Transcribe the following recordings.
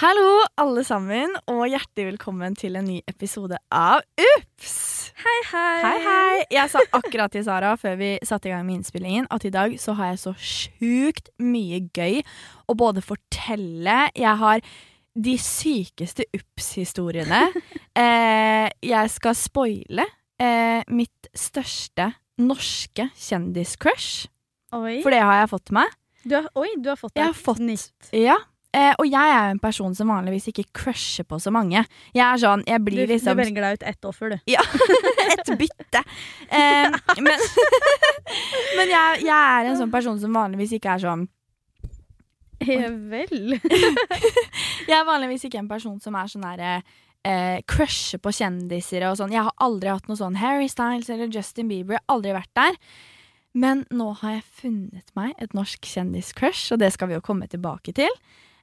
Hallo, alle sammen, og hjertelig velkommen til en ny episode av Ups! Hei, hei. Hei, hei. Jeg sa akkurat til Sara før vi satte i gang med innspillingen, at i dag så har jeg så sjukt mye gøy å både fortelle Jeg har de sykeste Ups-historiene. eh, jeg skal spoile eh, mitt største norske kjendiscrush, for det har jeg fått med. Du har, oi, du har fått har et fått nytt. Ja. Eh, og jeg er jo en person som vanligvis ikke crusher på så mange. Jeg er sånn, jeg Du, blir du liksom velger deg ut ett offer, du. Ja, et bytte. Eh, men men jeg, jeg er en sånn person som vanligvis ikke er sånn Ja vel. Jeg er vanligvis ikke en person som er sånn derre eh, crusher på kjendiser og sånn. Jeg har aldri hatt noe sånn Harry Styles eller Justin Bieber. Aldri vært der. Men nå har jeg funnet meg et norsk kjendiscrush, og det skal vi jo komme tilbake til.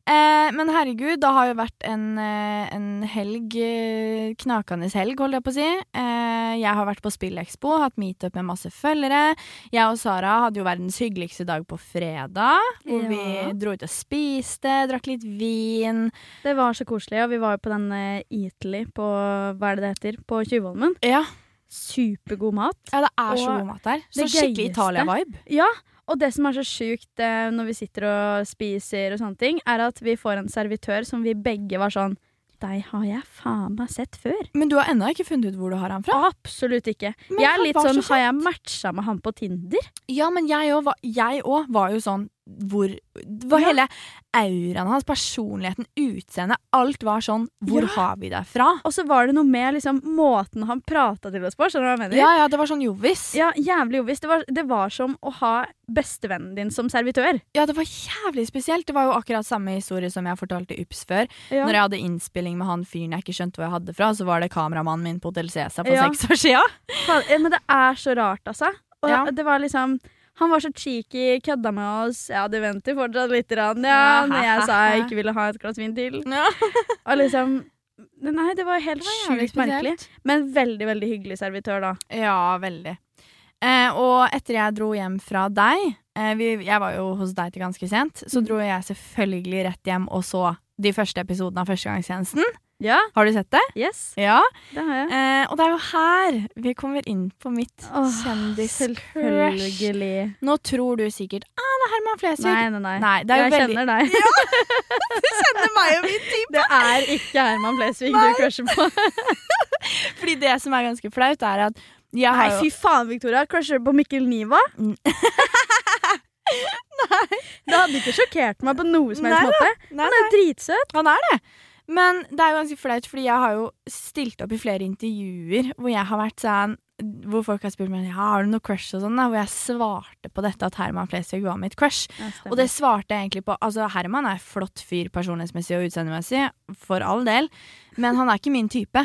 Eh, men herregud, det har jo vært en, eh, en helg, eh, knakende helg, holdt jeg på å si. Eh, jeg har vært på Spillekspo, hatt meetup med masse følgere. Jeg og Sara hadde jo verdens hyggeligste dag på fredag, hvor Ja. vi dro ut og spiste, drakk litt vin. Det var så koselig, og vi var jo på den Eatly på hva er det det heter, på Tjuvholmen. Ja, Supergod mat. ja det er så god mat der. Så skikkelig Italia-vibe. Ja, og det som er så sjukt eh, når vi sitter og spiser og sånne ting, er at vi får en servitør som vi begge var sånn Deg har jeg faen meg sett før. Men du har ennå ikke funnet ut hvor du har han fra? Absolutt ikke. Men jeg er litt sånn, så Har jeg matcha med han på Tinder? Ja, men jeg òg var, var jo sånn hvor var hele auraen hans, personligheten, utseendet. Alt var sånn Hvor Ja. har vi deg fra? Og så var det noe med liksom, måten han prata til oss på. Skjønner du hva jeg mener? Ja, ja, det var sånn jovis. Ja, jævlig jovis. Det var, det var som å ha bestevennen din som servitør. Ja, det var jævlig spesielt. Det var jo akkurat samme historie som jeg fortalte Ups før. Ja. Når jeg hadde innspilling med han fyren jeg ikke skjønte hvor jeg hadde fra, så var det kameramannen min på Hotell Cæsar for Ja. seks år sia. Eh, Men det er så rart, altså. Og Ja. det var liksom Han var så cheeky, kødda med oss. Ja, du venter fortsatt litt. Rann, Ja, når jeg sa jeg ikke ville ha et glass vin til. Ja. Og liksom Nei, det var helt sjukt merkelig. Men veldig, veldig hyggelig servitør, da. Ja, veldig. Eh, og etter jeg dro hjem fra deg eh, vi, Jeg var jo hos deg til ganske sent. Så dro jeg selvfølgelig rett hjem og så de første episodene av Førstegangstjenesten. Ja, Har du sett det? yes, Ja. det har jeg. Eh, og det er jo her vi kommer inn på mitt Åh, kjendiscrush. Nå tror du sikkert ah, det er Herman Flesvig. Nei, nei, nei. Nei, jeg veldig- kjenner deg. Ja, Du kjenner meg og min type. Det er ikke Herman Flesvig Nei. du crusher på. Fordi det som er ganske flaut, er at jeg har jo fy faen, Victoria. Crusher på Mikkel Niva? Mm. Det hadde ikke sjokkert meg på noe som helst Nei måte. Nei, Han er dritsøt. Han er det. Men det er jo ganske flaut, fordi jeg har jo stilt opp i flere intervjuer hvor jeg har vært sånn hvor folk har spurt meg ja, har du noe crush og sånn, da, hvor jeg svarte på dette at Herman Flesvig var mitt crush. Og det svarte jeg egentlig på Altså, Herman er flott fyr personlighetsmessig og utseendemessig, for all del, men han er ikke min type.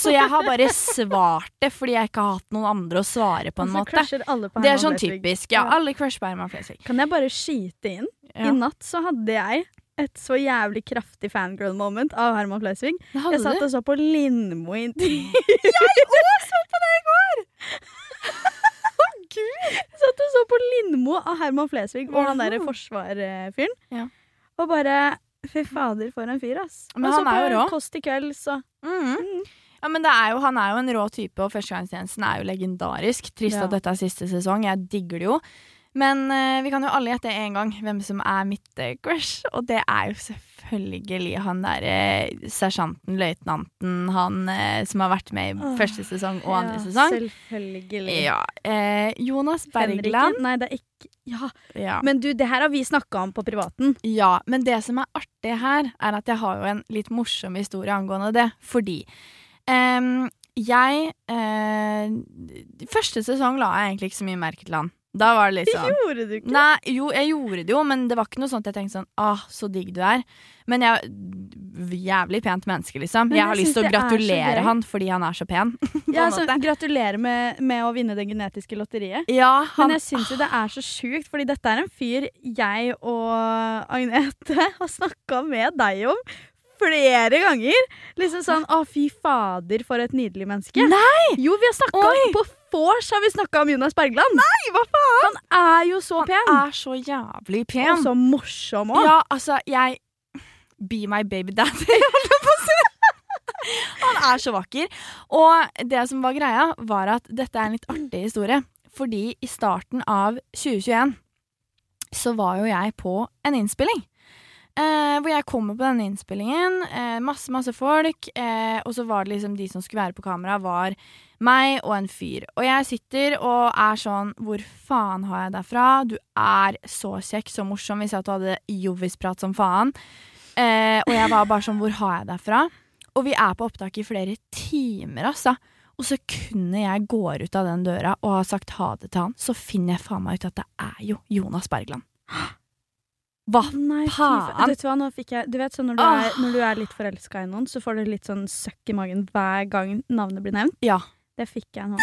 Så jeg har bare svart det fordi jeg ikke har hatt noen andre å svare på en altså, så måte. alle på Det er sånn typisk. Ja, Ja. alle crush på Herman Flesvig. Kan jeg bare skyte inn? Ja. I natt så hadde jeg et så jævlig kraftig fangirl moment av Herman Flesvig. Jeg satt og så på Lindmo i Jeg satt og så på Lindmo av Herman Flesvig og han derre forsvarfyren. Ja. Og bare Fy fader, for en fyr, ass. Men han er jo på rå. Kåss til kvelds og Mhm. Ja, men det er jo, Han er jo en rå type, og Førstegangstjenesten er jo legendarisk. Trist Ja. at dette er siste sesong. Jeg digger det jo. Men uh, vi kan jo alle gjette en gang hvem som er mitt uh, crush, og det er jo selvfølgelig han derre sersjanten, løytnanten, han eh, som har vært med i Åh, første sesong og andre sesong. Selvfølgelig. Ja. Jonas Bergland. Henrik, Nei, det er ikke Ja. Ja. Men du, det her har vi snakka om på privaten. Ja, men det som er artig her, er at jeg har jo en litt morsom historie angående det. Fordi um, jeg Første sesong la jeg egentlig ikke så mye merke til han. Da var det litt sånn Gjorde du ikke? Nei, jo, jeg gjorde det jo, men det var ikke noe sånt jeg tenkte sånn Ah, så digg du er. Men jeg jævlig pent menneske, liksom. Men jeg jeg har lyst til å er gratulere han fordi han er så pen. Ja, altså, gratulerer med, med å vinne det genetiske lotteriet. Ja, han Men jeg syns jo det er så sjukt, fordi dette er en fyr jeg og Agnete har snakka med deg om flere ganger. Liksom sånn 'Å, fy fader, for et nydelig menneske'. Nei! Jo, vi har snakka! På vors har vi snakka om Jonas Bergland. Nei, hva faen? Han er jo så pen. Han er så jævlig pen. Og så morsom òg. Ja, altså, jeg Be my baby daddy, holdt jeg på å si. Han er så vakker. Og det som var greia, var at dette er en litt artig historie. Fordi i starten av 2021 så var jo jeg på en innspilling. Eh, hvor jeg kommer på denne innspillingen, eh, masse, masse folk, eh, og så var det liksom de som skulle være på kamera, var meg og en fyr. Og jeg sitter og er sånn Hvor faen har jeg deg fra? Du er så kjekk, så morsom. Vi sa at du hadde jovisprat som faen. Eh, og jeg var bare sånn Hvor har jeg deg fra? Og vi er på opptak i flere timer, altså. Og så kunne jeg går ut av den døra og ha sagt ha det til han, så finner jeg faen meg ut at det er jo Jonas Bergland. Hva Nei, faen? Vet du hva, nå fikk jeg Du vet sånn når du, er, når du er litt forelska i noen, så får du litt sånn søkk i magen hver gang navnet blir nevnt. Ja. Det fikk jeg nå.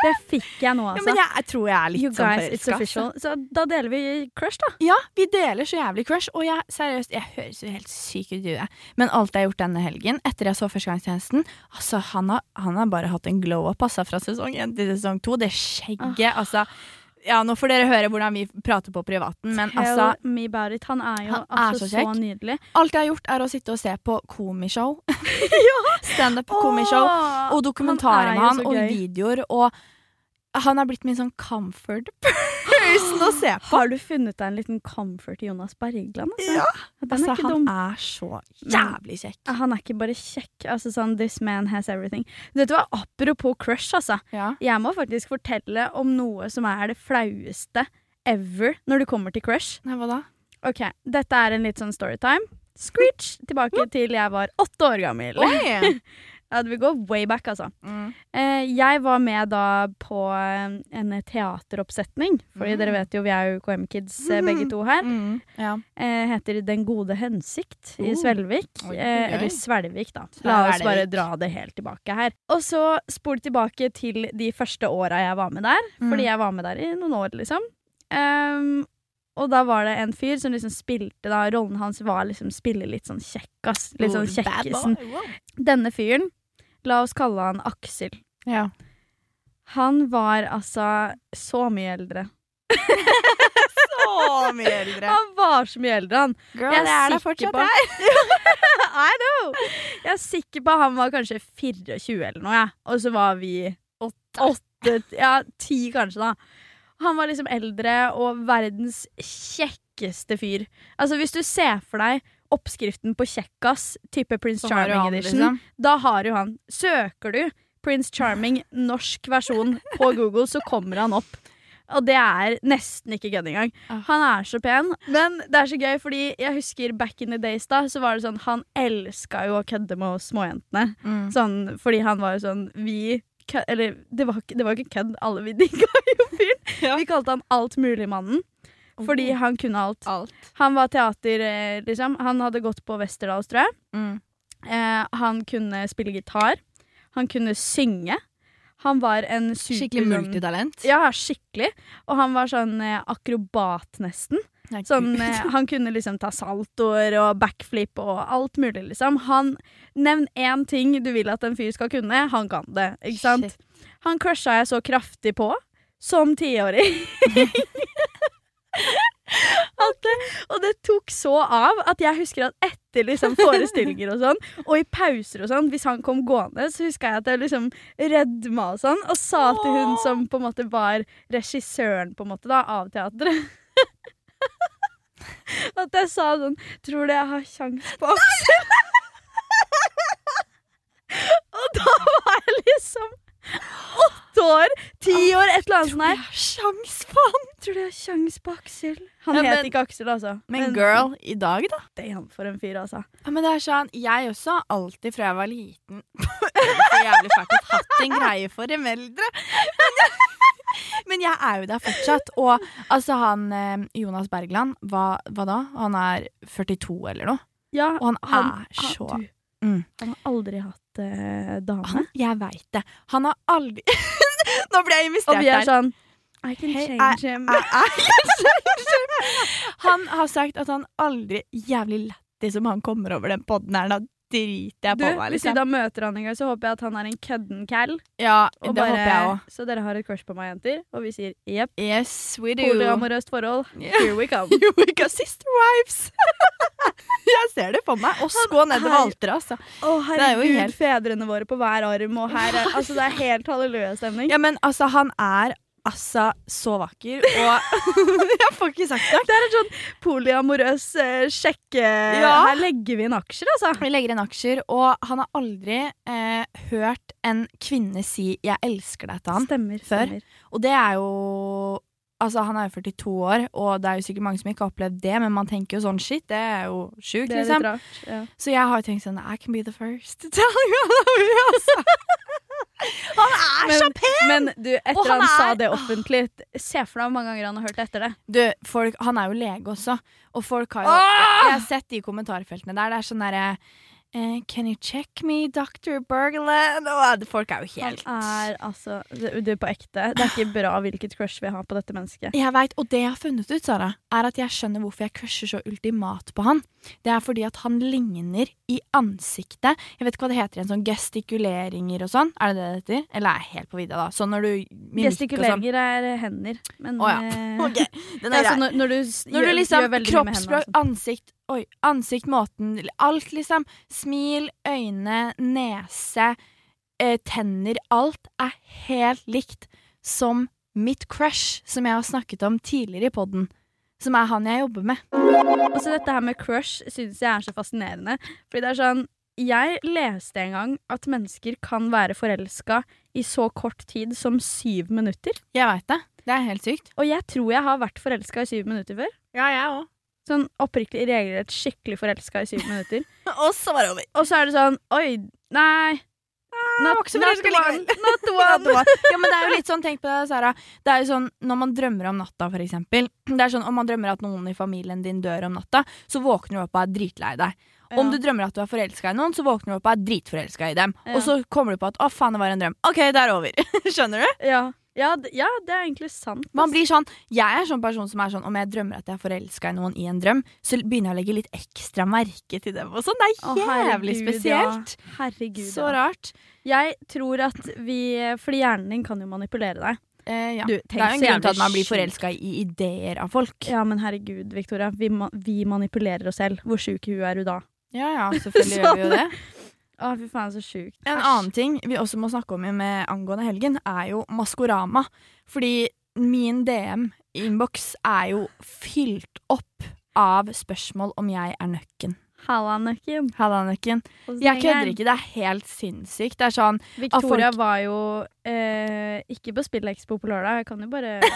Det fikk jeg nå, ja altså. men jeg, jeg tror jeg er litt you sånn forelska. Så da deler vi crush, da. Ja, vi deler så jævlig crush, og jeg seriøst, jeg høres jo helt syk ut i huet. Men alt jeg har gjort denne helgen, etter jeg så førstegangstjenesten Altså, han har, han har bare hatt en glow up altså, fra sesong én til sesong to. Det skjegget, altså Ja, nå får dere høre hvordan vi prater på privaten, men Tell altså me about it. Han er jo Han er altså så så, nydelig. Alt jeg har gjort, er å sitte og se på komishow. Standup komishow. Åh, Og dokumentarer er med han, og videoer. Og han er blitt min sånn comfort person å se på. Har du funnet deg en liten comfort i Jonas Bergland? Altså? Ja. Er Altså, han dum. er så jævlig kjekk. Han er ikke bare kjekk. Altså sånn, This man has everything. Vet var hva, Apropos crush, altså. Ja. Jeg må faktisk fortelle om noe som er det flaueste ever når det kommer til crush. Nei, hva da? Ok, Dette er en litt sånn storytime. Screech! Tilbake til jeg var åtte år gammel. Oi! Ja, vi går way back, altså. Mm. Eh, jeg var med da på eh, en teateroppsetning. Fordi Mm. dere vet jo, vi er jo KM-kids mm. begge to her. Mm. Ja. Eh, heter Den gode hensikt i Oh. Svelvik. Oi, Eh, eller Svelvik, da. La oss bare dra det helt tilbake her. Og så spol tilbake til de første åra jeg var med der. Mm. Fordi jeg var med der i noen år, liksom. Um, og da var det en fyr som liksom spilte da Rollen hans var liksom spille litt sånn kjekkas. Litt sånn Oh, kjekkisen. Denne fyren, la oss kalle han Aksel. Ja. Han var altså så mye eldre. Så mye eldre. Han var så mye eldre, han. Girl, Jeg er det fortsatt på- her. I know! Jeg er sikker på han var kanskje 24 eller noe, ja. Og så var vi åtte. Ja, ti kanskje, da. Han var liksom eldre og verdens kjekkeste fyr. Altså, hvis du ser for deg oppskriften på kjekkas, type Prince Så har du Charming han, edition, liksom. da har du han. Søker du Prince Charming norsk versjon på Google, så kommer han opp. Og det er nesten ikke kødd engang. Ah. Han er så pen. Men det er så gøy, fordi jeg husker back in the days da, så var det sånn Han elska jo å kødde med oss småjentene. Mm. Sånn, fordi han var jo sånn Vi kø- Eller det var, det var ikke kødd, alle vi digga jo fyren. Ja. Vi kalte han Altmuligmannen. Fordi han kunne alt. Alt. Han var teater, eh, liksom. Han hadde gått på Westerdals, tror jeg. Mm. Eh, han kunne spille gitar. Han kunne synge. Han var en super Skikkelig multitalent. Ja, skikkelig. Og han var sånn eh, akrobat, nesten. Sånn, eh, han kunne liksom ta saltoer og backflip og alt mulig, liksom. Han, nevn én ting du vil at en fyr skal kunne, han kan det. Ikke sant? Shit. Han crusha jeg så kraftig på som tiåring. At og det tok så av at jeg husker at etter liksom forestillinger og sånn, og i pauser og sånn, hvis han kom gående, så huska jeg at jeg liksom rødma og sånn, og sa til hun som på en måte var regissøren på en måte da, av teatret. At jeg sa sånn Tror du jeg har kjangs på Aksel? og da var jeg liksom åtte år, ti år, et eller annet sånt her. Sjans han! Tror du jeg har kjangs på Aksel? Han Ja, het men- ikke Aksel, altså. Men girl, i dag, da? Damn, for en fyr, altså. Ja, men det er sånn, Jeg også har alltid fra jeg var liten Så jævlig fælt hatt en greie for dem eldre. Men jeg er jo der fortsatt. Og altså han eh, Jonas Bergland, hva, hva da? Han er 42 eller noe? Ja, Og han er så du, Mm. Han har aldri hatt eh, dame. han, Jeg veit det. Han har aldri Nå ble jeg Og investert vi er der. sånn I can Hey, change him. Han har sagt at han aldri Jævlig lættis om han kommer over den podden her. Da driter jeg Du, på meg. hvis vi Liksom. da møter han en gang, så håper jeg at han er en kødden cal. Ja, Og det bare, håper jeg også. Så dere har et crush på meg, jenter. Og vi sier jepp. Yes, we do. Polyamorøst forhold. Yeah. Here we come. Here we come, sister wives! jeg ser det for meg. Oss gå nedover alteret, altså. Å, er herregud, helt- fedrene våre på hver arm, og her er Altså, det er helt halleluja-stemning. Ja, men altså, han er altså så vakker, og Jeg får ikke sagt det. Det er en sånn polyamorøs eh, sjekke... Ja. Her legger vi inn aksjer, altså. Vi legger inn aksjer, og han har aldri eh, hørt en kvinne si 'jeg elsker deg' til han. Stemmer. før. stemmer. Og det er jo Altså, Han er jo 42 år, og det er jo sikkert mange som ikke har opplevd det, men man tenker jo sånn shit, det er jo sjukt, liksom. rart. Ja. Så jeg har jo tenkt sånn I can be the first to tell you altså. Han er så pen! Men du, etter han han, sa er- det offentlig, se for deg hvor mange ganger han har hørt etter det. Du, folk, han er jo lege også, og folk har jo Åh! Jeg har sett de kommentarfeltene der. Det er sånn derre eh, Can you check me, Dr. Bergland? Oh, folk er jo helt Han er altså det, det, er på ekte. Det er ikke bra hvilket crush vi har på dette mennesket. Jeg vet, Og det jeg har funnet ut, Sara, er at jeg skjønner hvorfor jeg crusher så ultimat på han. Det er fordi at han ligner i ansiktet Jeg vet ikke hva det heter igjen, sånn gestikuleringer og sånn. Er det det det heter? Eller er jeg helt på vidda, da? Sånn når du sånn. Gestikuleringer er hender, men Å ja. Okay. Den er er altså når, når du, Når du liksom gjør. Kroppsspråk, sånn. ansikt, oi, ansikt, måten Alt, liksom. Smil, øyne, nese, eh, tenner. Alt er helt likt som mitt crush, som jeg har snakket om tidligere i poden. Som er han jeg jobber med. Altså Dette her med crush syns jeg er så fascinerende. Fordi det er sånn Jeg leste en gang at mennesker kan være forelska i så kort tid som syv minutter. Jeg veit det. Det er helt sykt. Og jeg tror jeg har vært forelska i syv minutter før. Ja, jeg òg. Sånn oppriktig regelrett skikkelig forelska i syv minutter. Og så var det over. Og så er det sånn Oi, nei. Not, not, not one. Not one. ja, men det er jo litt sånn, tenk på det, Sara. Det er jo sånn, Når man drømmer om natta, for eksempel. Det er sånn, Om man drømmer at noen i familien din dør om natta, så våkner du opp og er dritlei deg. Om du drømmer at du er forelska i noen, så våkner du opp og er dritforelska i dem. Ja. Og så kommer du på at 'å, faen, det var en drøm'. OK, det er over. Skjønner du? Ja. Ja, ja, det er egentlig sant. Man blir sånn, Jeg er sånn person som er sånn om jeg drømmer at jeg er forelska i noen i en drøm, så begynner jeg å legge litt ekstra merke til dem. og sånn. Det er jævlig herregud, spesielt. Ja. Herregud, Så ja. rart. Jeg tror at vi Fordi hjernen din kan jo manipulere deg. Eh, ja. Du, det er jo en så grunn til jævlig at man blir sjukt. forelska i ideer av folk. Ja, men herregud, Victoria. Vi, ma vi manipulerer oss selv. Hvor sjuk i huet er du da? Ja, ja, selvfølgelig gjør vi jo det. Å, fy faen, så sjukt. En Æsj. annen ting vi også må snakke om med angående helgen, er jo Maskorama. Fordi min DM-innboks er jo fylt opp av spørsmål om jeg er nøkken. Halla, Nøkken. Halla, nøkken. Jeg kødder ikke, det er helt sinnssykt. Det er sånn Victoria folk- var jo eh, ikke på Spillekspo på lørdag. Jeg kan jo bare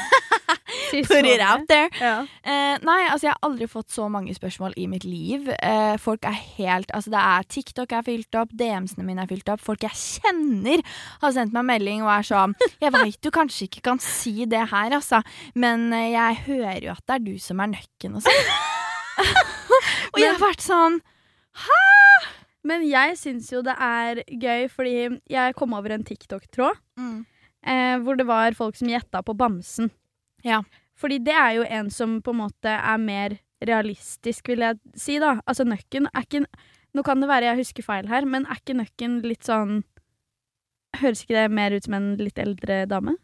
Put it sånn. out there. Ja. Eh, nei, altså jeg har aldri fått så mange spørsmål i mitt liv. Eh, folk er helt Altså det er TikTok er fylt opp, DMs-ene mine er fylt opp. Folk jeg kjenner har sendt meg melding og er sånn Jeg veit du kanskje ikke kan si det her, altså, men eh, jeg hører jo at det er du som er nøkken og sånn. og jeg har vært sånn Men jeg syns jo det er gøy, fordi jeg kom over en TikTok-tråd eh, hvor det var folk som gjetta på bamsen. Ja. Fordi det er jo en som på en måte er mer realistisk, vil jeg si, da. Altså nøkken er ikke Nå kan det være jeg husker feil her, men er ikke nøkken litt sånn Høres ikke det mer ut som en litt eldre dame?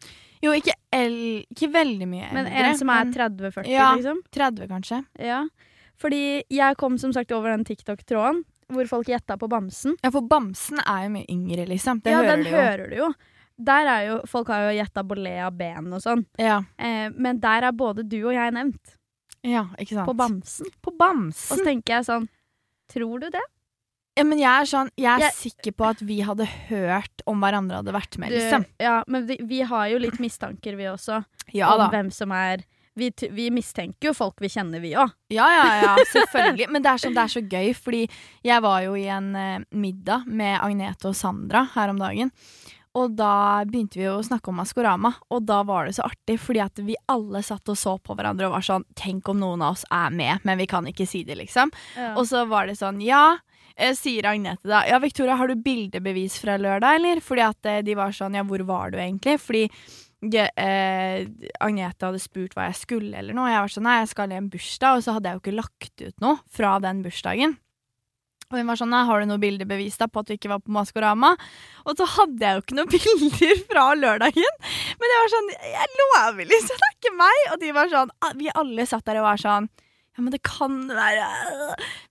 Jo, ikke, el, ikke veldig mye eldre. Men en som er 30-40, Ja. liksom? 30, kanskje. Ja. Fordi jeg kom som sagt over den TikTok-tråden hvor folk gjetta på bamsen. Ja, for bamsen er jo mye yngre, liksom. Det ja, hører den du hører du jo. Der er jo, Folk har jo gjetta Bolea ben og sånn. Ja. Eh, men der er både du og jeg nevnt. ja, ikke sant. På bamsen. På bamsen. Og så tenker jeg sånn Tror du det? Ja, men jeg er sånn Jeg er Jeg- sikker på at vi hadde hørt om hverandre hadde vært med, liksom. Du, ja, men vi, vi har jo litt mistanker, vi også. Ja om da. hvem som er vi, vi mistenker jo folk vi kjenner, vi òg. Ja, ja, ja, selvfølgelig. Men det er, så, det er så gøy, fordi jeg var jo i en eh, middag med Agnete og Sandra her om dagen. Og da begynte vi å snakke om Maskorama, og da var det så artig, fordi at vi alle satt og så på hverandre og var sånn Tenk om noen av oss er med, men vi kan ikke si det, liksom. Ja. Og så var det sånn Ja, eh, sier Agnete da. Ja, Victoria, har du bildebevis fra lørdag, eller? Fordi at eh, de var sånn Ja, hvor var du egentlig? Fordi eh, Agnete hadde spurt hva jeg skulle, eller noe. Jeg var sånn Nei, jeg skal i en bursdag, og så hadde jeg jo ikke lagt ut noe fra den bursdagen. Og hun var sånn, nei, har du noe bildebevis da på at du ikke var på Maskorama? Og så hadde jeg jo ikke noen bilder fra lørdagen. Men jeg var sånn, jeg lover liksom, det er ikke meg. Og de var sånn, ah, vi alle satt der og var sånn, ja, men det kan være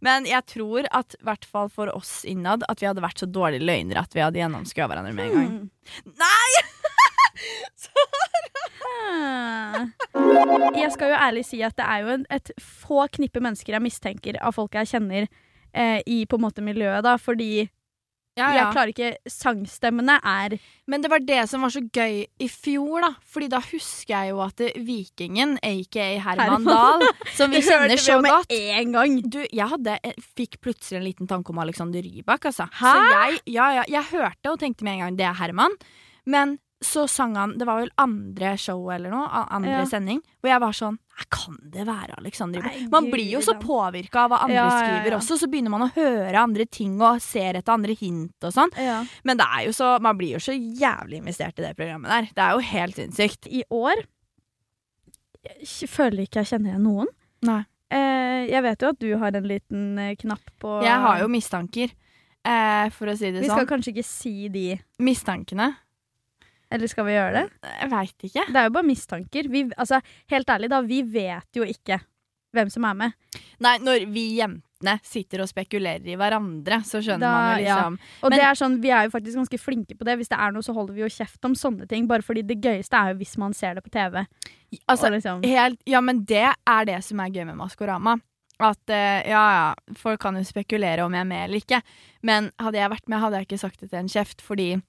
Men jeg tror at, i hvert fall for oss innad, at vi hadde vært så dårlige løgnere at vi hadde gjennomskua hverandre med en gang. Mm. Nei! Ah. Jeg skal jo ærlig si at det er jo et få knippe mennesker jeg mistenker av folk jeg kjenner eh, i på en måte miljøet, da, fordi Ja, jeg klarer ikke Sangstemmene er Men det var det som var så gøy i fjor, da. Fordi da husker jeg jo at Vikingen, aka Herman Herman. Dahl, som vi kjenner så godt. Du, jeg hadde, jeg fikk plutselig en liten tanke om Alexander Rybak, altså. Hæ? Så jeg, ja, ja, jeg hørte og tenkte med en gang det er Herman. Men så sang han Det var vel andre show eller noe, andre Ja. sending, hvor jeg var sånn Kan det være Alexander Rybak? Man blir jo så påvirka av hva andre Ja, skriver ja. også, så begynner man å høre andre ting og ser etter andre hint og sånn. Men det er jo så, man blir jo så jævlig investert i det programmet der. Det er jo helt sinnssykt. I år jeg føler ikke jeg kjenner igjen noen. Nei. Eh, jeg vet jo at du har en liten eh, knapp på Jeg har jo mistanker, eh, for å si det Vi skal sånn. kanskje ikke si de, Mistankene? Eller skal vi gjøre det? Jeg veit ikke. Det er jo bare mistanker. Vi, altså, helt ærlig, da, vi vet jo ikke hvem som er med. Nei, når vi jentene sitter og spekulerer i hverandre, så skjønner Da- man jo ja. liksom Og Men- det er sånn, Vi er jo faktisk ganske flinke på det. Hvis det er noe, så holder vi jo kjeft om sånne ting. Bare fordi det gøyeste er jo hvis man ser det på TV. Altså, liksom, helt, ja, men det er det som er gøy med Maskorama. At eh, ja, ja, folk kan jo spekulere om jeg er med eller ikke. Men hadde jeg vært med, hadde jeg ikke sagt det til en kjeft, fordi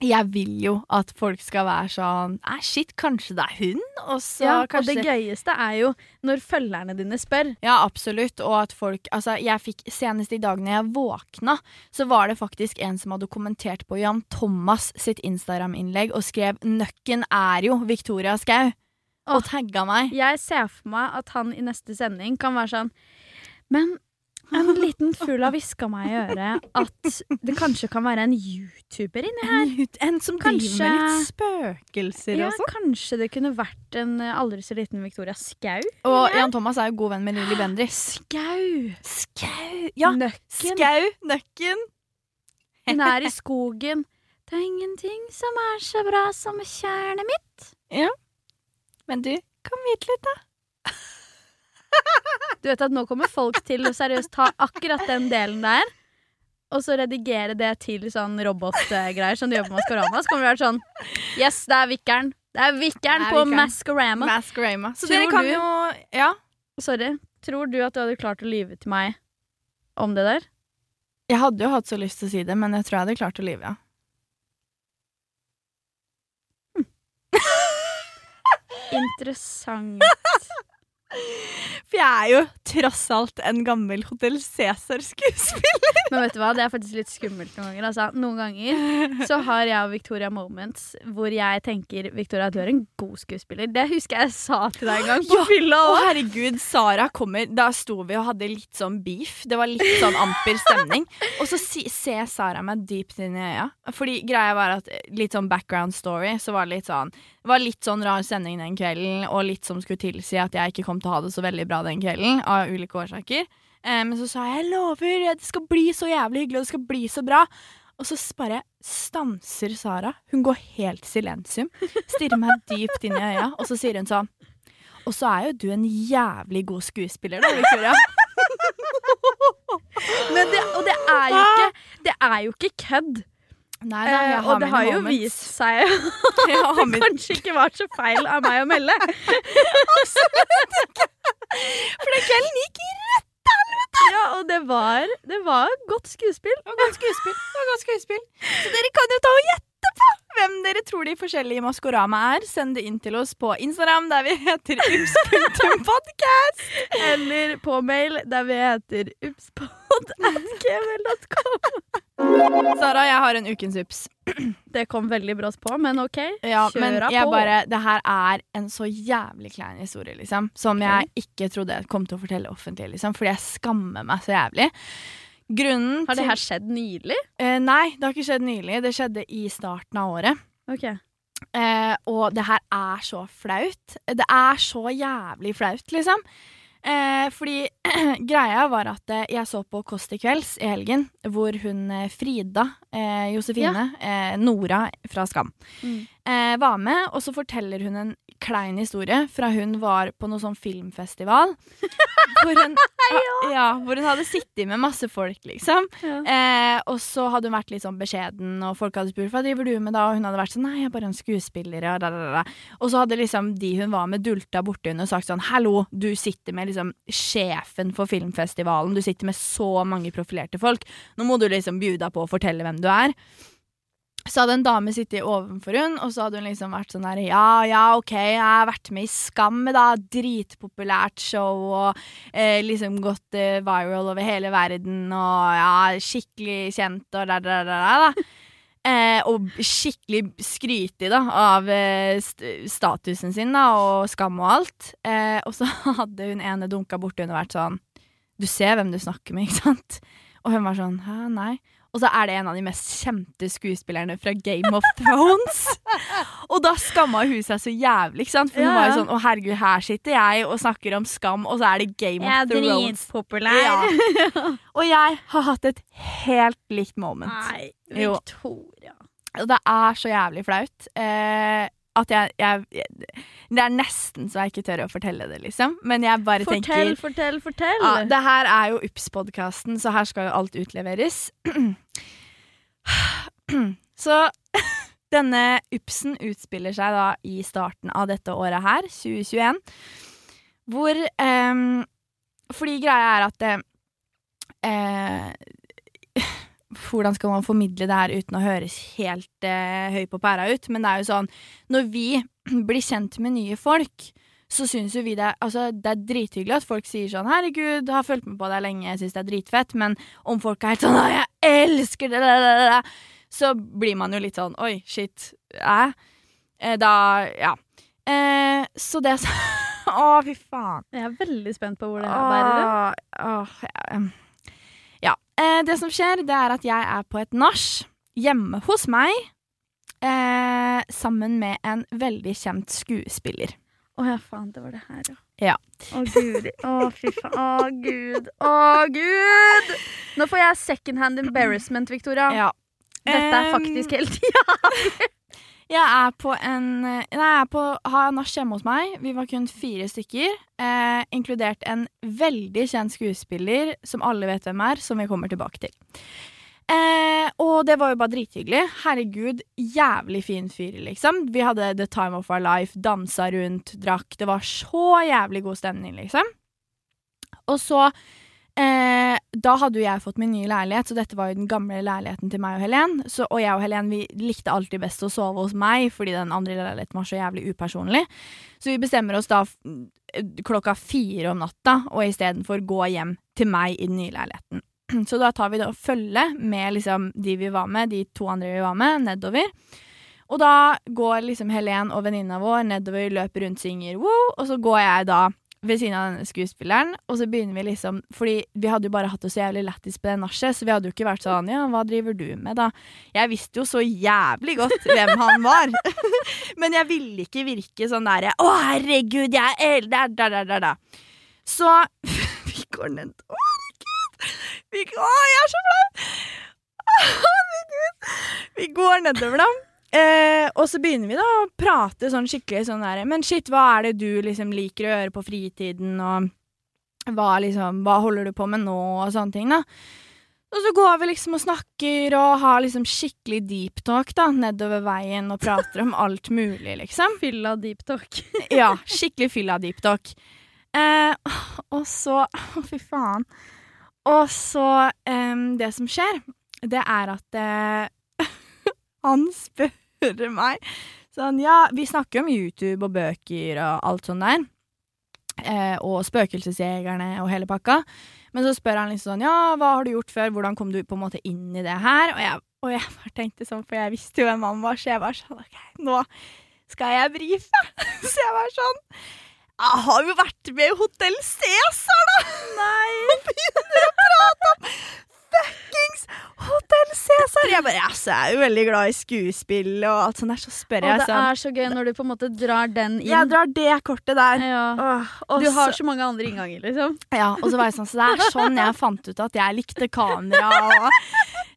jeg vil jo at folk skal være sånn Æh, shit, kanskje det er hun? Og så ja, og det gøyeste er jo når følgerne dine spør. Ja, absolutt. Og at folk Altså, jeg fikk senest i dag når jeg våkna, så var det faktisk en som hadde kommentert på Jan Thomas sitt Instagram-innlegg og skrev 'Nøkken er jo Victoria Skau', og tagga meg. Jeg ser for meg at han i neste sending kan være sånn Men en liten fugl har hviska meg i øret at det kanskje kan være en YouTuber inni her. En, en som Kanskje- driver med litt spøkelser Ja, og sånn. kanskje det kunne vært en eh, aldri så liten Victoria Skau? Og Jan Thomas er jo god venn med Lilly Bendriss. Skau! Skau! Ja, Nøkken. Skau! Nøkken. Hun er i skogen. Det er ingenting som er så bra som kjernet mitt. Ja. Men du, kom hit litt, da. Du vet at nå kommer folk til å seriøst ta akkurat den delen der, og så redigere det til sånn robotgreier som de gjør på Maskorama. Så kommer vi være sånn Yes, det er Vikkeren. Det er Vikkeren er på. Maskorama. Maskorama. Så Tror dere kan du- jo Ja. Sorry. Tror du at du hadde klart å lyve til meg om det der? Jeg hadde jo hatt så lyst til å si det, men jeg tror jeg hadde klart å lyve, ja. Interessant. For jeg er jo tross alt en gammel Hotell Cæsar-skuespiller. Men vet du hva, det er faktisk litt skummelt noen ganger. Altså, noen ganger så har jeg og Victoria moments hvor jeg tenker Victoria, du er en god skuespiller. Det husker jeg sa til deg en gang på Ja, fylla Å herregud, Sara kommer Da sto vi og hadde litt sånn beef. Det var litt sånn amper stemning. Og så si, ser Sara meg dypt inn i øya. Fordi greia var at litt sånn background story, så var det litt sånn Det var litt sånn rar sending den kvelden, og litt som skulle tilsi at jeg ikke kom til å ha det så veldig bra den kvelden, av ulike årsaker. Eh, men så sa jeg 'jeg lover, det skal bli så jævlig hyggelig, og det skal bli så bra'. Og så bare stanser Sara. Hun går helt silensium. Stirrer meg dypt inn i øya, og så sier hun sånn Og så er jo du en jævlig god skuespiller, da, Victoria. Men det, og det er jo ikke, det er jo ikke kødd. Nei da, jeg Eh, har og det har jo moments. vist seg at det min- kanskje ikke var så feil av meg å melde. Absolutt ikke! For den kvelden gikk i Ja, og det var, det var godt skuespill. Og godt skuespill. Og godt skuespill. Så dere kan jo ta og gjette på hvem dere tror de forskjellige Maskorama er. Send det inn til oss på Instagram, der vi heter ups.podcast. Eller på mail der vi heter upspod at gmail.com. Sara, jeg har en ukens ups. Det kom veldig brått på, men OK. Ja, men jeg på. bare, det her er en så jævlig klein historie, liksom. Som jeg ikke trodde jeg kom til å fortelle offentlig, liksom. Fordi jeg skammer meg så jævlig. Grunnen Har det her skjedd nylig? Eh, Nei, det har ikke skjedd nylig. Det skjedde i starten av året. Ok. Eh, og det her er så flaut. Det er så jævlig flaut, liksom. Eh, fordi greia var at eh, jeg så på Kåss til kvelds i helgen, hvor hun eh, Frida eh, Josefine, eh, Nora fra Skam, Mm. Eh, var med, og så forteller hun en klein historie fra hun var på noe sånn filmfestival. hvor, hun, ja, hvor hun hadde sittet med masse folk, liksom. Ja. Eh, og så hadde hun vært litt sånn beskjeden, og folk hadde spurt hva driver du med da, og hun hadde vært sånn nei, jeg er bare en skuespiller, og, da, da, da, og så hadde liksom de hun var med, dulta borti henne og sagt sånn hallo, du sitter med liksom sjefen for filmfestivalen, du sitter med så mange profilerte folk, nå må du liksom bjuda på å fortelle hvem du er. Så hadde en dame sittet overfor hun, og så hadde hun liksom vært sånn her Ja, ja, OK, jeg har vært med i Skam, da. Dritpopulært show, og eh, liksom gått eh, viral over hele verden, og ja, skikkelig kjent, og der, der, der, da. Eh, og skikkelig skrytig, da, av eh, st statusen sin, da, og Skam og alt. Eh, og så hadde hun ene dunka borti henne og vært sånn Du ser hvem du snakker med, ikke sant? Og hun var sånn Hæ, nei. Og så er det en av de mest kjente skuespillerne fra Game of Thrones. og da skamma hun seg så jævlig, ikke sant? For hun var jo sånn Å, herregud, her sitter jeg og snakker om skam, og så er det Game Jeg er of Thrones. dritpopulær. Ja. Og jeg har hatt et helt likt moment. Nei, Jo. Victoria. Og det er så jævlig flaut. Eh, at jeg, jeg, Det er nesten så jeg ikke tør å fortelle det, liksom. Men jeg bare Fortell, tenker fortell, fortell. fortell! ja, Det her er jo UPS-podkasten, så her skal jo alt utleveres. så denne UPS-en utspiller seg da i starten av dette året her, 2021, hvor ehm, Fordi greia er at det eh, Hvordan skal man formidle det her uten å høres helt eh, høy på pæra ut? Men det er jo sånn Når vi blir kjent med nye folk, så syns jo vi det Altså, det er drithyggelig at folk sier sånn 'Herregud, har fulgt med på deg lenge, jeg syns det er dritfett', men om folk er helt sånn 'Å, jeg elsker det', så blir man jo litt sånn 'Oi, shit', Eh, da Ja. Eh, så det Å, fy faen. Jeg er veldig spent på hvor det her bærer. Åh, åh, ja. Eh, det som skjer, det er at jeg er på et nach hjemme hos meg. Eh, sammen med en veldig kjent skuespiller. Å ja, faen, det var det her, ja. Ja. Å gud. Å fy faen. Å gud. Å gud! Nå får jeg second hand embarrassment, Victoria. Ja. Dette er faktisk helt Ja! Jeg er på en Nei, jeg er på, har nach hjemme hos meg. Vi var kun fire stykker. Eh, inkludert en veldig kjent skuespiller som alle vet hvem er, som vi kommer tilbake til. Eh, og det var jo bare drithyggelig. Herregud, jævlig fin fyr, liksom. Vi hadde the time of our life, dansa rundt, drakk. Det var så jævlig god stemning, liksom. Og så eh, Da hadde jo jeg fått min nye leilighet, så dette var jo den gamle leiligheten til meg og Helen. Så, og jeg og Helen vi likte alltid best å sove hos meg, fordi den andre leiligheten var så jævlig upersonlig. Så vi bestemmer oss da klokka fire om natta, og istedenfor gå hjem til meg i den nye leiligheten. Så da tar vi da følge med liksom de vi var med, de to andre vi var med, nedover. Og da går liksom Helen og venninna vår nedover, løper rundt, synger wow, og så går jeg da ved siden av denne skuespilleren, og så begynner vi liksom Fordi vi hadde jo bare hatt det så jævlig lættis på det nachet, så vi hadde jo ikke vært sånn Ja, hva driver du med, da? Jeg visste jo så jævlig godt hvem han var. Men jeg ville ikke virke sånn derre Å, herregud, jeg er eldre der, der, der, der. Så vi går ned Å, herregud! Vi, å, jeg er så flau! Herregud! Vi går nedover, da. Eh, og så begynner vi da å prate sånn skikkelig sånn der Men shit, hva er det du liksom liker å gjøre på fritiden, og hva liksom Hva holder du på med nå, og sånne ting, da. Og så går vi liksom og snakker og har liksom skikkelig deep talk da, nedover veien og prater om alt mulig, liksom. Fylla deep talk. Ja, skikkelig fylla deep talk. Eh, og så Å, fy faen. Og så eh, Det som skjer, det er at eh, han spør meg sånn Ja, vi snakker om YouTube og bøker og alt sånt der. Eh, og Spøkelsesjegerne og hele pakka. Men så spør han liksom sånn Ja, hva har du gjort før? Hvordan kom du på en måte inn i det her? Og jeg, og jeg bare tenkte sånn, for jeg visste jo hvem han var, så jeg var sånn OK, nå skal jeg brife. Så jeg var sånn Jeg har jo vært med i Hotell Cæsar, da! Nei! Og begynner å prate om fuckings Hotell Cæsar! Jeg bare altså, jeg er jo veldig glad i skuespill og alt sånt der, så spør jeg det sånn er så gøy når du på en måte drar den inn. Jeg drar det kortet der. ja. Åh, Du har så- så mange andre innganger, liksom. Ja, og så var jeg sånn, så det er sånn jeg fant ut at jeg likte kamera, og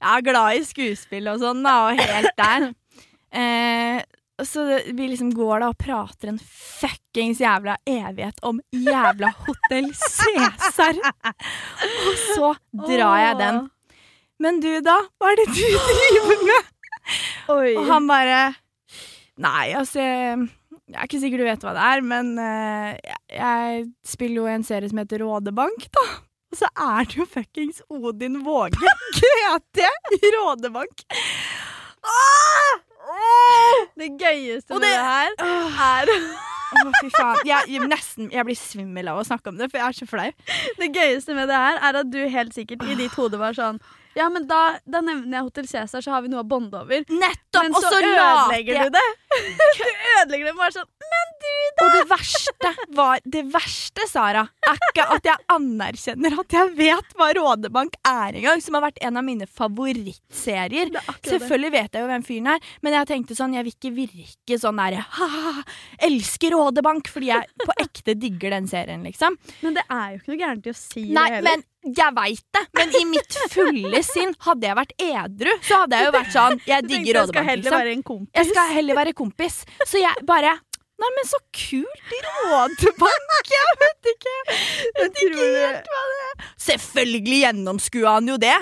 jeg er glad i skuespill og sånn, da, og helt der. Eh, så det- vi liksom går da og prater en fuckings jævla evighet om jævla Hotell Cæsar. Og så drar jeg den. Men du, da? Hva er det du driver med? Oi. Og han bare Nei, altså Jeg jeg er ikke sikker du vet hva det er, men uh, jeg, jeg spiller jo i en serie som heter Rådebank, da. Og så er det jo fuckings Odin Våge GT i Rådebank. Ah! Det gøyeste med det- det her er Å, fy faen. Jeg, jeg, nesten, jeg blir svimmel av å snakke om det, for jeg er så flau. Det gøyeste med det her er at du helt sikkert i ditt hode var sånn Ja, men da, da nevner jeg Hotell Cæsar, så har vi noe å bonde over. Nettopp! Men og så så ødelegger jeg du det. Du ødelegger det bare sånn Og det verste var Det verste, Sara, er ikke at jeg anerkjenner at jeg vet hva Rådebank er engang, som har vært en av mine favorittserier. Er. Selvfølgelig vet jeg jo hvem fyren er, men jeg tenkte sånn, jeg vil ikke virke sånn der ha, elsker Rådebank, fordi jeg på ekte digger den serien, liksom. Men det er jo ikke noe gærent i å si Nei, det heller. men jeg veit det. Men i mitt fulle sinn, hadde jeg vært edru, så hadde jeg jo vært sånn Jeg digger Rådebank, heller liksom. være en kompis. Jeg skal heller være kompis. Så jeg bare Nei, men så kult! Rådebank! Jeg vet ikke. Jeg vet ikke helt hva det er. Selvfølgelig gjennomskua han jo det.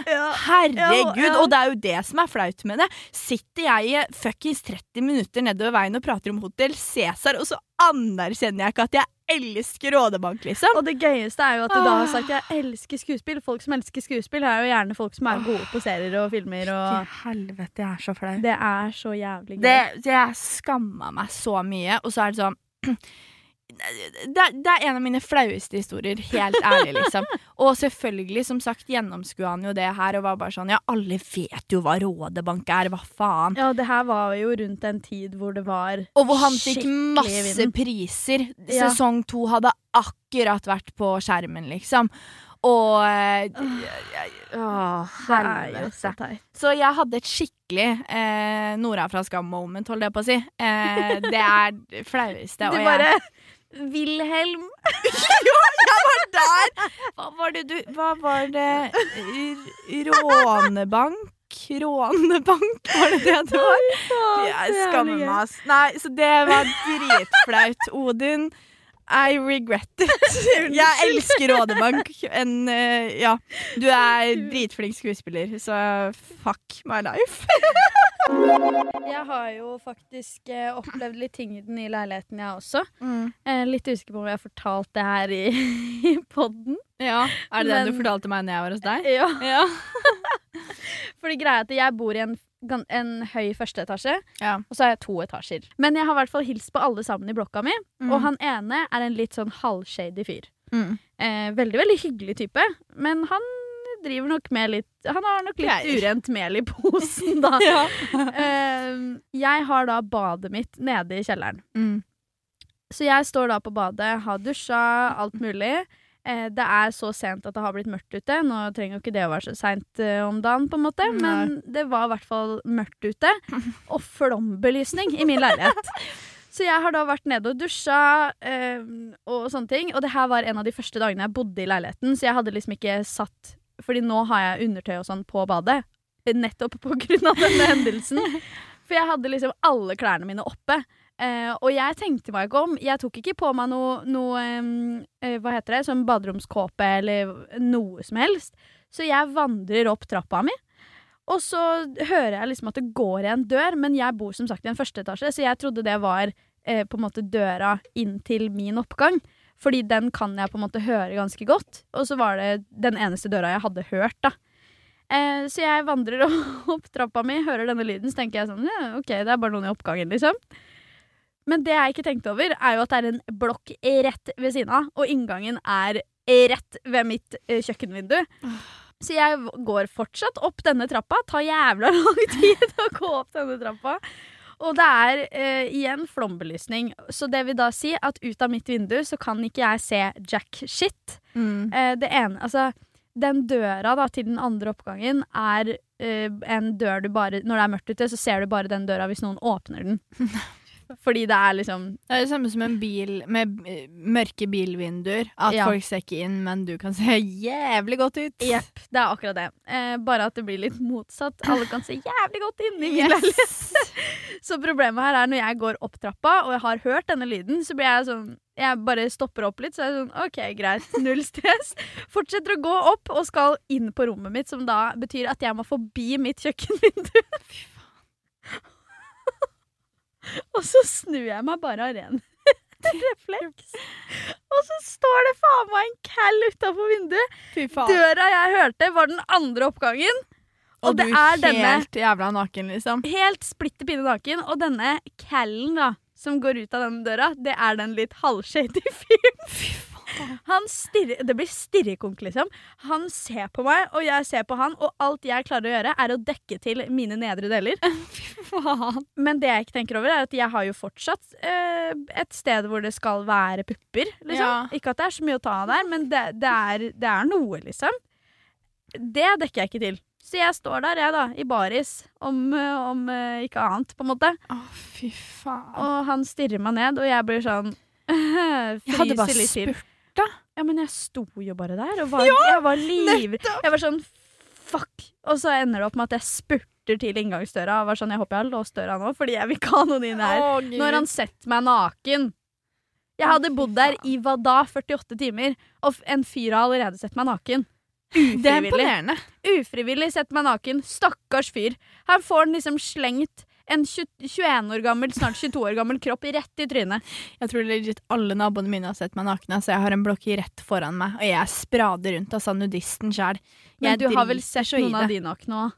Herregud. Og det er jo det som er flaut med det. Sitter jeg i fuckings 30 minutter nedover veien og prater om Hotell Cæsar, og så anerkjenner jeg ikke at jeg elsker Rådebank, liksom. Og det gøyeste er jo at du da har sagt jeg elsker skuespill. Folk som elsker skuespill, er jo gjerne folk som er gode på serier og filmer. Og helvete, jeg er så flau. det er så jævlig gøy. Det, det jeg skamma meg så mye, og så er det sånn det, det er en av mine flaueste historier, helt ærlig, liksom. Og selvfølgelig, som sagt, gjennomskua han jo det her og var bare sånn Ja, alle vet jo hva Rådebank er, hva faen? Ja, det her var jo rundt en tid hvor det var Og hvor han fikk masse vind. priser. Ja. Sesong to hadde akkurat vært på skjermen, liksom. Og eh, jo så helvete. Så jeg hadde et skikkelig eh, Nora fra Skam-moment, holdt jeg på å si. Eh, det er det flaueste. Du bare Wilhelm. jo, jeg var der! Hva var det du Hva var det Rånebank? Rånebank, var det det det var? Jeg skammer meg, ass. Nei, så det var dritflaut. Odin, I regret it. Jeg elsker Rådebank. En, eh, ja, du er dritflink skuespiller, så fuck my life. Jeg har jo faktisk eh, opplevd litt ting i den nye leiligheten, jeg også. Eh, litt usikker på om jeg har fortalt det her i, i podden. Ja, Er det den du fortalte meg når jeg var hos deg? Ja. Ja. Fordi greia er at jeg bor i en, en høy første etasje, ja. og så har jeg to etasjer. Men jeg har i hvert fall hilst på alle sammen i blokka mi, Mm. og han ene er en litt sånn halvshady fyr. Mm. Eh, veldig, veldig hyggelig type, men han driver nok med litt Han har nok litt Greier. urent mel i posen, da. Ja. Eh, jeg har da badet mitt nede i kjelleren. Mm. Så jeg står da på badet, har dusja, alt mulig. Eh, det er så sent at det har blitt mørkt ute. Nå trenger jo ikke det å være så seint eh, om dagen, på en måte, Nei. men det var i hvert fall mørkt ute. Og flombelysning i min leilighet. Så jeg har da vært nede og dusja eh, og sånne ting. Og det her var en av de første dagene jeg bodde i leiligheten, så jeg hadde liksom ikke satt Fordi nå har jeg undertøy og sånn på badet. Nettopp på grunn av denne hendelsen. For jeg hadde liksom alle klærne mine oppe. Eh, og jeg tenkte meg ikke om. Jeg tok ikke på meg noe, noe um, uh, Hva heter det? Sånn baderomskåpe eller noe som helst. Så jeg vandrer opp trappa mi. Og så hører jeg liksom at det går i en dør, men jeg bor som sagt i en første etasje, så jeg trodde det var uh, på en måte døra inn til min oppgang. Fordi den kan jeg på en måte høre ganske godt. Og så var det den eneste døra jeg hadde hørt, da. Så jeg vandrer opp trappa mi, hører denne lyden, så tenker jeg sånn ja, OK, det er bare noen i oppgangen, liksom. Men det jeg ikke tenkte over, er jo at det er en blokk rett ved siden av, og inngangen er rett ved mitt eh, kjøkkenvindu. Så jeg går fortsatt opp denne trappa. Tar jævla lang tid å gå opp denne trappa. Og det er uh, igjen flombelysning. Så det vil da si at ut av mitt vindu så kan ikke jeg se jack shit. Mm. Uh, det ene, altså Den døra da til den andre oppgangen er uh, en dør du bare Når det er mørkt ute, så ser du bare den døra hvis noen åpner den. Fordi det er liksom Det er det samme som en bil med mørke bilvinduer. At Ja. folk ser ikke inn, men du kan se jævlig godt ut. Jepp, det er akkurat det. Eh, bare at det blir litt motsatt. Alle kan se jævlig godt inn i min leilighet. Så problemet her er når jeg går opp trappa og jeg har hørt denne lyden, så blir jeg sånn Jeg bare stopper opp litt, så er jeg sånn OK, greit. Null stress. Fortsetter å gå opp og skal inn på rommet mitt, som da betyr at jeg må forbi mitt kjøkkenvindu. og så snur jeg meg bare av ren refleks. Og så står det faen meg en cal utafor vinduet. Døra jeg hørte, var den andre oppgangen. Og, Og, det er denne helt jævla naken, liksom. helt splitter pinne naken. Og denne callen da, som går ut av denne døra, det er den litt halvshady fyren. Han stirrer, Det blir stirrekonk, liksom. Han ser på meg, og jeg ser på han, og alt jeg klarer å gjøre, er å dekke til mine nedre deler. Men det jeg ikke tenker over, er at jeg har jo fortsatt eh, et sted hvor det skal være pupper. Liksom. Ja. Ikke at det er så mye å ta av der, men det, det, er, det er noe, liksom. Det dekker jeg ikke til. Så jeg står der, jeg, da, i baris, om, eh, om eh, ikke annet, på en måte. Å, fy faen. Og han stirrer meg ned, og jeg blir sånn Jeg hadde bare Fryser til. Ja, men jeg sto jo bare der, og var, jeg var livredd. Jeg var sånn fuck. Og så ender det opp med at jeg spurter til inngangsdøra og var sånn, jeg håper jeg har låst døra nå, fordi jeg vil ikke ha noen inn her. Å, Når han setter meg naken. Jeg hadde bodd der i hva da? 48 timer. Og en fyr har allerede sett meg naken. Det er imponerende. Ufrivillig sett meg naken. Stakkars fyr. Her får han liksom slengt en 21 år gammel, snart 22 år gammel kropp rett i trynet. Jeg tror legit alle naboene mine har sett meg naken. Så jeg har en blokk rett foran meg, og jeg sprader rundt, altså nudisten sjæl. Men du har vel sett noen av de nakne òg?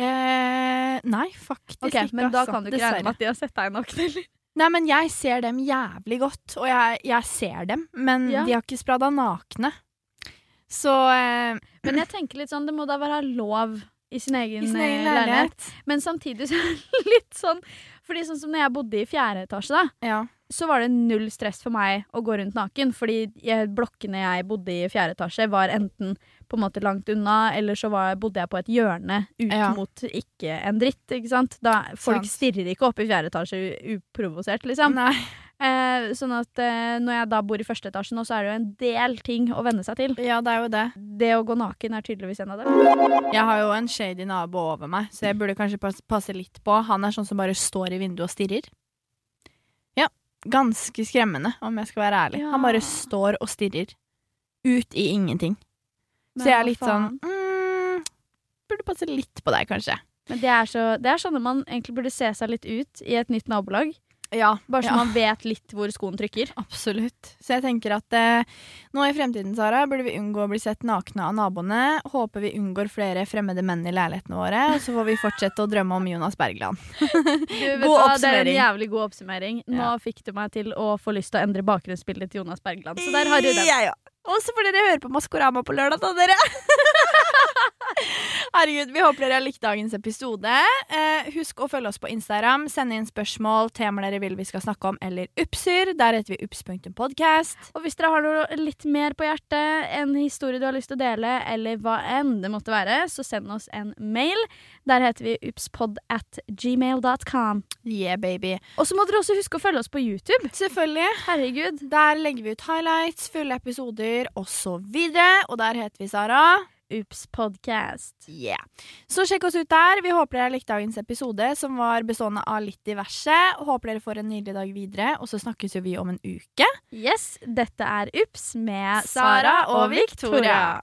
Eh, nei, faktisk okay, ikke. men da altså. kan du ikke regne med at de har sett deg naken, eller? Nei, men jeg ser dem jævlig godt, og jeg, jeg ser dem, men Ja. de har ikke sprada nakne. Så eh, Men jeg tenker litt sånn, det må da være lov i sin egen, i sin egen leilighet. leilighet. Men samtidig så er det litt sånn Fordi sånn som når jeg bodde i fjerde etasje, da, Ja. så var det null stress for meg å gå rundt naken. Fordi jeg, blokkene jeg bodde i i fjerde etasje, var enten på en måte langt unna, eller så var, bodde jeg på et hjørne ut Ja. mot ikke en dritt. ikke sant? Da, folk Sant. stirrer ikke opp i fjerde etasje uprovosert, liksom. Nei. Eh, sånn at eh, når jeg da bor i første etasje nå, så er det jo en del ting å venne seg til. Ja, det er jo det. Det å gå naken er tydeligvis en av dem. Jeg har jo en shady nabo over meg, så jeg burde kanskje passe litt på. Han er sånn som bare står i vinduet og stirrer. Ja, ganske skremmende, om jeg skal være ærlig. Ja. Han bare står og stirrer. Ut i ingenting. Så jeg er litt sånn mm, Burde passe litt på deg, kanskje. Men det er, så, det er sånn at man egentlig burde se seg litt ut i et nytt nabolag. Ja, Bare så ja. man vet litt hvor skoen trykker. Absolutt. Så jeg tenker at eh, nå i fremtiden, Sara, burde vi unngå å bli sett nakne av naboene. Håper vi unngår flere fremmede menn i leilighetene våre, og så får vi fortsette å drømme om Jonas Bergland. God hva, Det er en jævlig god oppsummering. Nå Ja. fikk du meg til å få lyst til å endre bakgrunnsbildet til Jonas Bergland. Så der har du den. Ja, òg. Og så får dere høre på Maskorama på lørdag, da, dere. Herregud, vi håper dere har likt dagens episode. Eh, husk å følge oss på Instagram. Send inn spørsmål, temaer dere vil vi skal snakke om, eller upser. Der heter vi ups.podcast. Og hvis dere har noe litt mer på hjertet, en historie du har lyst til å dele, eller hva enn det måtte være, så send oss en mail. Der heter vi upspod at gmail.com. Yeah, baby. Og så må dere også huske å følge oss på YouTube. Selvfølgelig. Herregud. Der legger vi ut highlights, fulle episoder osv. Og der heter vi Sara. Ups podcast. Yeah. Så sjekk oss ut der. Vi håper dere likte dagens episode, som var bestående av litt diverse. Håper dere får en nydelig dag videre, og så snakkes jo vi om en uke. Yes, dette er Ups med Sara og Victoria.